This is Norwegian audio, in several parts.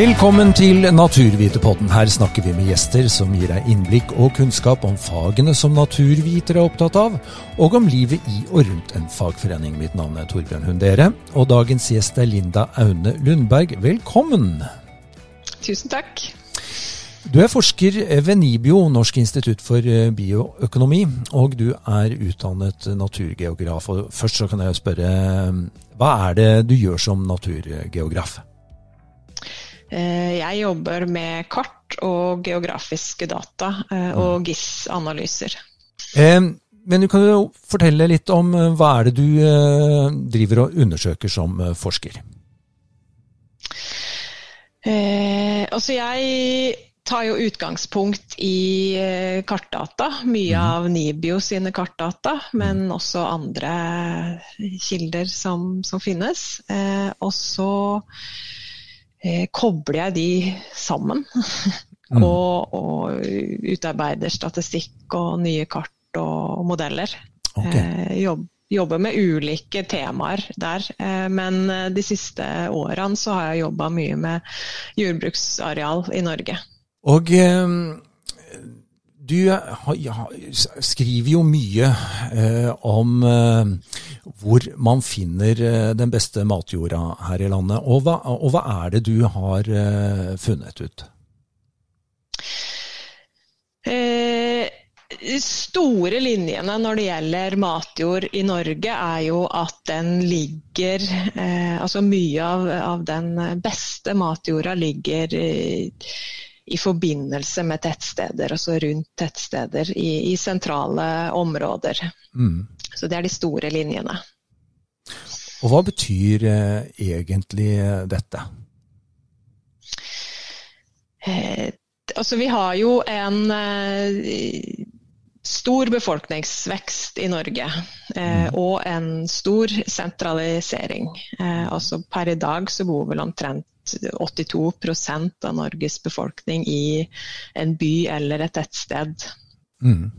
Velkommen til Naturvitepodden. Her snakker vi med gjester som gir deg innblikk og kunnskap om fagene som naturvitere er opptatt av, og om livet i og rundt en fagforening. Mitt navn er Torbjørn Hundere, og dagens gjest er Linda Aune Lundberg. Velkommen! Tusen takk. Du er forsker ved NIBIO, Norsk institutt for bioøkonomi, og du er utdannet naturgeograf. Og først så kan jeg spørre, hva er det du gjør som naturgeograf? Eh, jeg jobber med kart og geografiske data eh, og mm. GIS-analyser. Men du kan jo fortelle litt om eh, hva er det du driver og undersøker som forsker? Eh, altså jeg tar jo utgangspunkt i kartdata. Mye mm. av Nibio sine kartdata, men mm. også andre kilder som, som finnes. Eh, og så eh, kobler jeg de sammen. mm. og, og, utarbeider statistikk og nye kart og modeller. Okay. Eh, jobb, jobber med ulike temaer der. Eh, men eh, de siste årene så har jeg jobba mye med jordbruksareal i Norge. Og ehm, du ja, skriver jo mye eh, om eh, hvor man finner eh, den beste matjorda her i landet. Og hva, og hva er det du har eh, funnet ut? Eh, store linjene når det gjelder matjord i Norge, er jo at den ligger eh, Altså mye av, av, den beste matjorda ligger eh, i forbindelse med tettsteder, altså rundt tettsteder i, i sentrale områder. Mm. Så det er de store linjene. Og hva betyr eh, egentlig dette? Eh, altså vi har jo en eh, stor befolkningsvekst i Norge. Eh, mm. og en stor sentralisering. Eh, altså per i dag så bor vel omtrent 82% av Norges befolkning i en by eller et tettsted. Mm.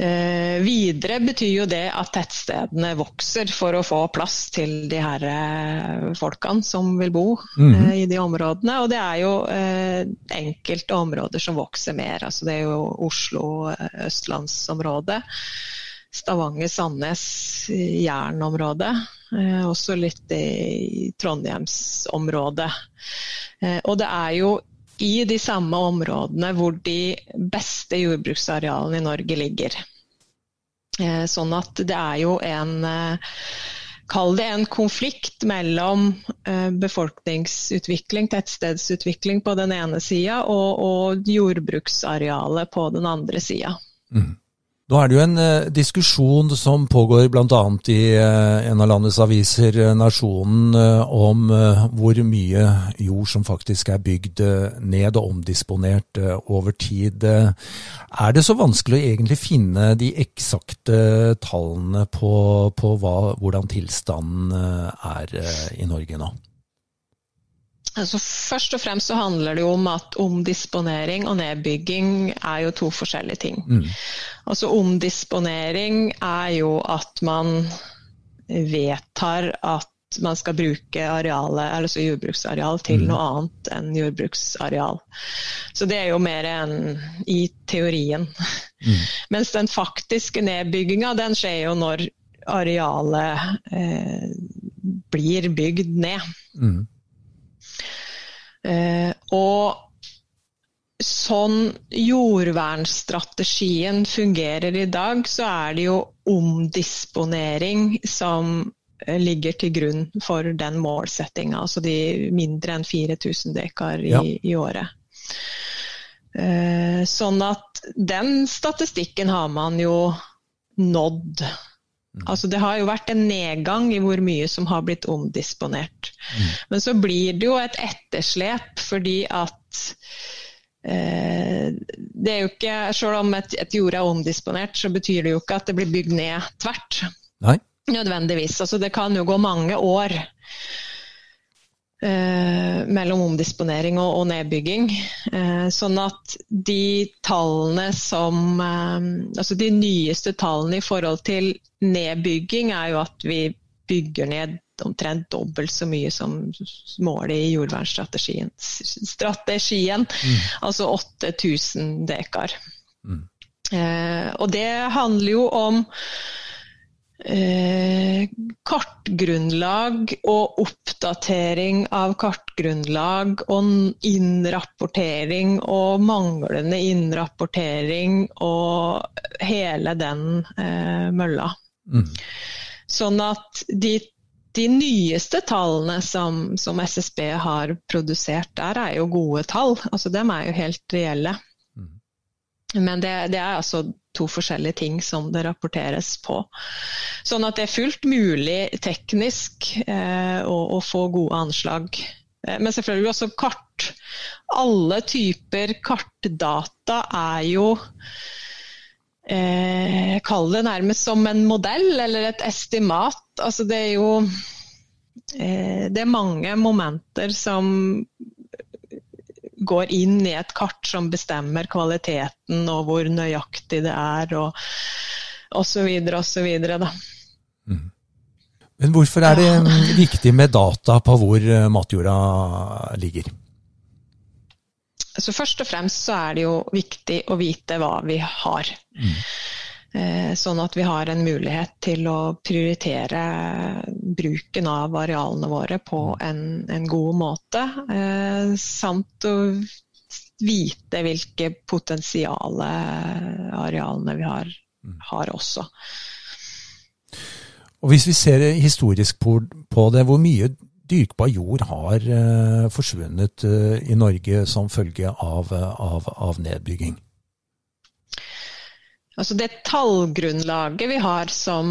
Eh, videre betyr jo det at tettstedene vokser for å få plass til de her eh, folkene som vil bo mm. eh, i de områdene. Og det er jo eh, enkelte områder som vokser mer. Altså det er jo Oslo, eh, østlandsområdet. Stavanger, Sandnes, Jernområdet. Eh, også litt i Trondheimsområdet. Eh, og det er jo i de samme områdene hvor de beste jordbruksarealene i Norge ligger. Eh, sånn at det er jo en Kall det en konflikt mellom befolkningsutvikling, tettstedsutvikling på den ene sida, og, og jordbruksarealet på den andre sida. Mm. Nå er det jo en eh, diskusjon som pågår bl.a. i eh, en av landets aviser, eh, Nasjonen, eh, om eh, hvor mye jord som faktisk er bygd eh, ned og omdisponert over tid. Er det så vanskelig å egentlig finne de eksakte tallene på, på hva, hvordan tilstanden er i Norge nå? Altså først og fremst så handler det jo om at omdisponering og nedbygging er jo to forskjellige ting. Mm. Altså omdisponering er jo at man vedtar at man skal bruke arealet, altså jordbruksareal til mm. noe annet enn jordbruksareal. Så det er jo mer enn i teorien. Mm. Mens den faktiske nedbygginga den skjer jo når arealet eh, blir bygd ned. Mm. Eh, og sånn jordvernstrategien fungerer i dag, så er det jo omdisponering som eh, ligger til grunn for den målsettinga. Altså de mindre enn 4000 dekar i, ja. i året. Eh, sånn at den statistikken har man jo nådd. Mm. Altså det har jo vært en nedgang i hvor mye som har blitt omdisponert. Mm. Men så blir det jo et etterslep fordi at eh, det er jo ikke, Selv om et, et jord er omdisponert, så betyr det jo ikke at det blir bygd ned tvert. Nei. Nødvendigvis. Altså det kan jo gå mange år Eh, mellom omdisponering og, og nedbygging. Eh, sånn at de tallene som eh, Altså de nyeste tallene i forhold til nedbygging er jo at vi bygger ned omtrent dobbelt så mye som målet i jordvernstrategien. Strategien, mm. Altså 8000 dekar. Mm. Eh, og det handler jo om Eh, kartgrunnlag og oppdatering av kartgrunnlag og innrapportering og manglende innrapportering og hele den eh, mølla. Mm. Sånn at de, de nyeste tallene som, som, SSB har produsert der, er jo gode tall. Altså, dem er jo helt reelle. Mm. Men det, det er altså to forskjellige ting som det rapporteres på. Sånn at det er fullt mulig teknisk eh, å, å, få gode anslag. Eh, men selvfølgelig også kart. Alle typer kartdata er jo eh, Kall det nærmest som en modell eller et estimat. Altså det er jo eh, Det er mange momenter som går inn i et kart som bestemmer kvaliteten og hvor nøyaktig det er, og osv. osv. Mm. Men hvorfor er det ja. viktig med data på hvor eh, matjorda ligger? Så Først og fremst så er det jo viktig å vite hva vi har. Mm. Eh, sånn at vi har en mulighet til å prioritere bruken av arealene våre på mm. en, en god måte. Eh, samt å vite hvilke potensiale arealene vi har, mm. har også. Og Hvis vi ser historisk på det, hvor mye dyrkbar jord har uh, forsvunnet i Norge som følge av, av, av nedbygging? Altså det tallgrunnlaget vi har som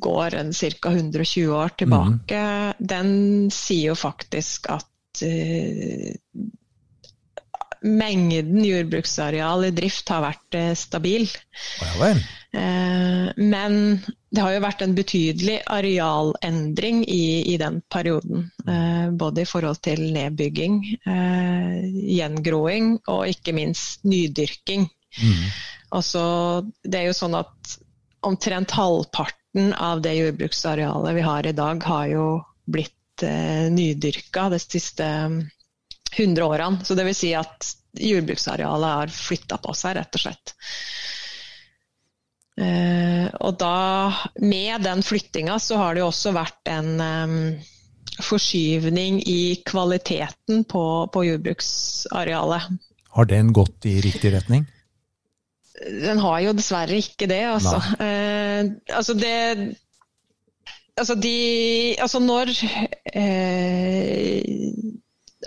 går en ca. 120 år tilbake, mm. den sier jo faktisk at uh, mengden jordbruksareal i drift har vært uh, stabil. Ja, uh, men det har jo vært en betydelig arealendring i, i den perioden. både i forhold til nedbygging, gjengroing og ikke minst nydyrking. Mm. Altså, det er jo sånn at omtrent halvparten av det jordbruksarealet vi har i dag, har jo blitt eh, nydyrka de siste 100 mm, årene. Så det vil si at jordbruksarealet har flytta på seg, rett og slett. Eh, og da, med den flyttinga, så har det jo også vært en um, forskyvning i kvaliteten på, på jordbruksarealet. Har den gått i riktig retning? Den har jo dessverre ikke det, altså. Eh, altså det Altså de Altså når eh,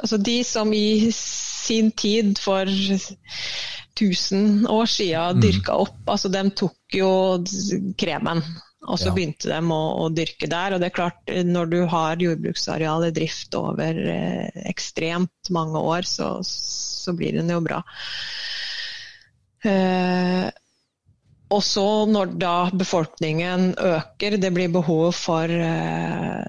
Altså de som i sin tid for 1000 år siden mm. dyrka opp, altså de tok jo kremen. Og så ja. begynte de å, å, dyrke der. Og det er klart, når du har jordbruksareal i drift over eh, ekstremt mange år, så, så blir den jo bra. Eh, og så når da befolkningen øker, det blir behov for eh,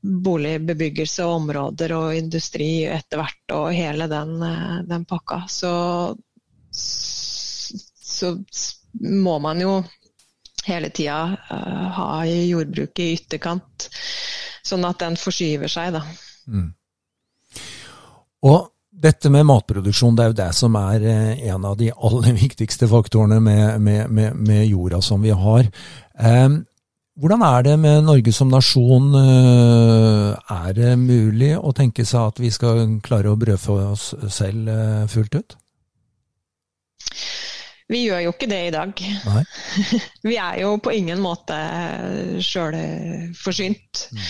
boligbebyggelse og områder og industri etter hvert og hele den, eh, den pakka, så, så, må man jo hele tida uh, ha jordbruket i ytterkant, sånn at den forskyver seg, da. Mm. Og dette med matproduksjon det er jo det som er eh, en av de aller viktigste faktorene med, med, med, med jorda som vi har. Eh, hvordan er det med Norge som nasjon? Eh, er det mulig å tenke seg at vi skal klare å brødfø oss selv eh, fullt ut? Vi gjør jo ikke det i dag. vi er jo på ingen måte sjølforsynt. Mm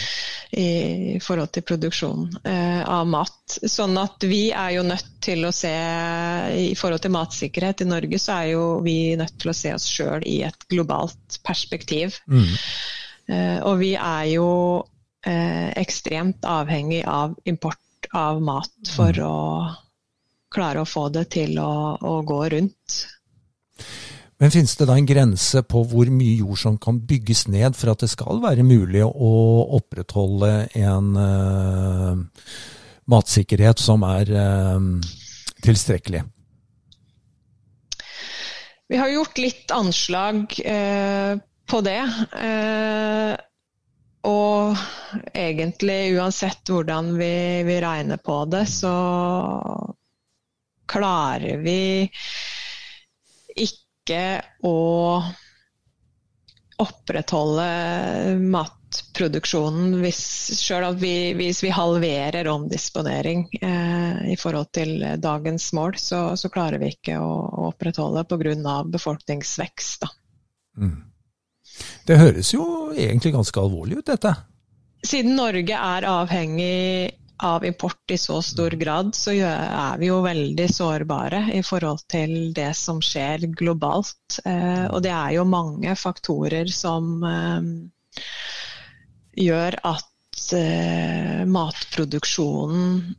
i forhold til produksjon eh, av mat. Sånn at vi er jo nødt til å se I forhold til matsikkerhet i Norge, så er jo vi nødt til å se oss sjøl i et globalt perspektiv. Mm. Eh, og vi er jo eh, ekstremt avhengig av import av mat for mm. å klare å få det til å, å gå rundt. Men finnes det da en grense på hvor mye jord som kan bygges ned for at det skal være mulig å opprettholde en uh, matsikkerhet som er uh, tilstrekkelig? Vi har gjort litt anslag uh, på det. og egentlig uansett hvordan vi, vi regner på det, så klarer vi ikke å opprettholde matproduksjonen hvis, selv vi, hvis vi halverer omdisponering eh, i forhold til dagens mål, så, så klarer vi ikke å, å opprettholde pga. befolkningsvekst. Mm. Det høres jo egentlig ganske alvorlig ut, dette? Siden Norge er avhengig av import i så stor grad, så er vi jo veldig sårbare i forhold til det som skjer globalt. Eh, og det er jo mange faktorer som eh, gjør at eh, matproduksjonen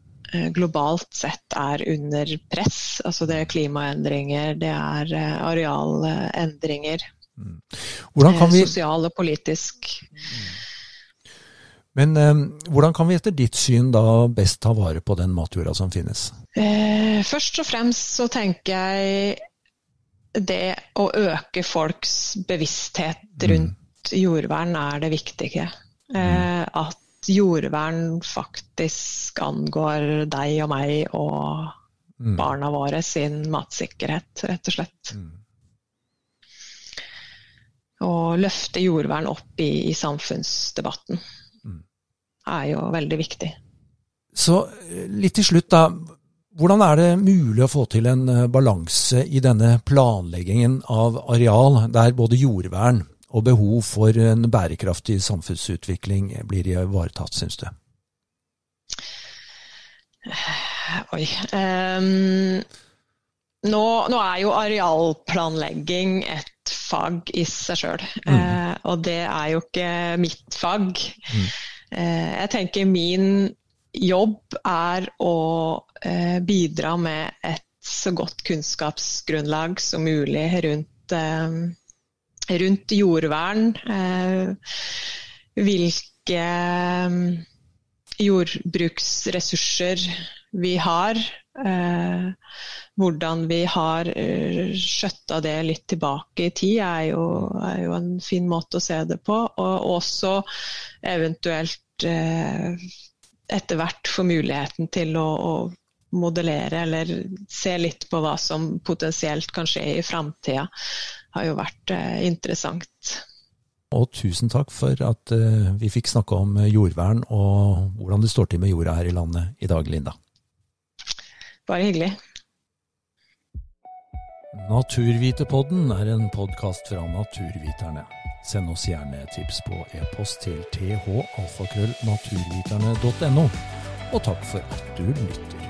globalt sett er under press. Altså det er klimaendringer, det er arealendringer. Mm. Vi... Sosial og politisk. Mm. Men eh, hvordan kan vi etter ditt syn da best ta vare på den matjorda som finnes? Eh, først og fremst så tenker jeg det å øke folks bevissthet mm. rundt mm. jordvern er det viktige. Eh, at jordvern faktisk angår deg og meg og mm. barna våre sin matsikkerhet, rett og slett. Mm. Og løfte jordvern opp i, i samfunnsdebatten er jo veldig viktig. Så eh, litt til slutt, da. Hvordan er det mulig å få til en eh, balanse i denne planleggingen av areal, der både jordvern og behov for en bærekraftig samfunnsutvikling blir ivaretatt, syns du? Oi. Um, nå, nå, er jo arealplanlegging et fag i seg sjøl. Mm. Uh, og det er jo ikke mitt fag. Mm. Eh, jeg tenker min jobb er å eh, bidra med et så godt kunnskapsgrunnlag som mulig rundt, eh, rundt jordvern. Hvilke jordbruksressurser vi har. Hvordan vi har skjøtta det litt tilbake i tid, er jo, er jo, en fin måte å se det på. Og også eventuelt eh, etter hvert få muligheten til å, å, modellere eller se litt på hva som potensielt kan skje i framtida, har jo vært eh, interessant. Og tusen takk for at uh, vi fikk snakke om jordvern og hvordan det står til med jorda her i landet i dag, Linda. Bare hyggelig. Naturvitepodden er en podkast fra Naturviterne. Send oss gjerne tips på e-post til thalfakrøllnaturviterne.no. Og takk for at du lytter.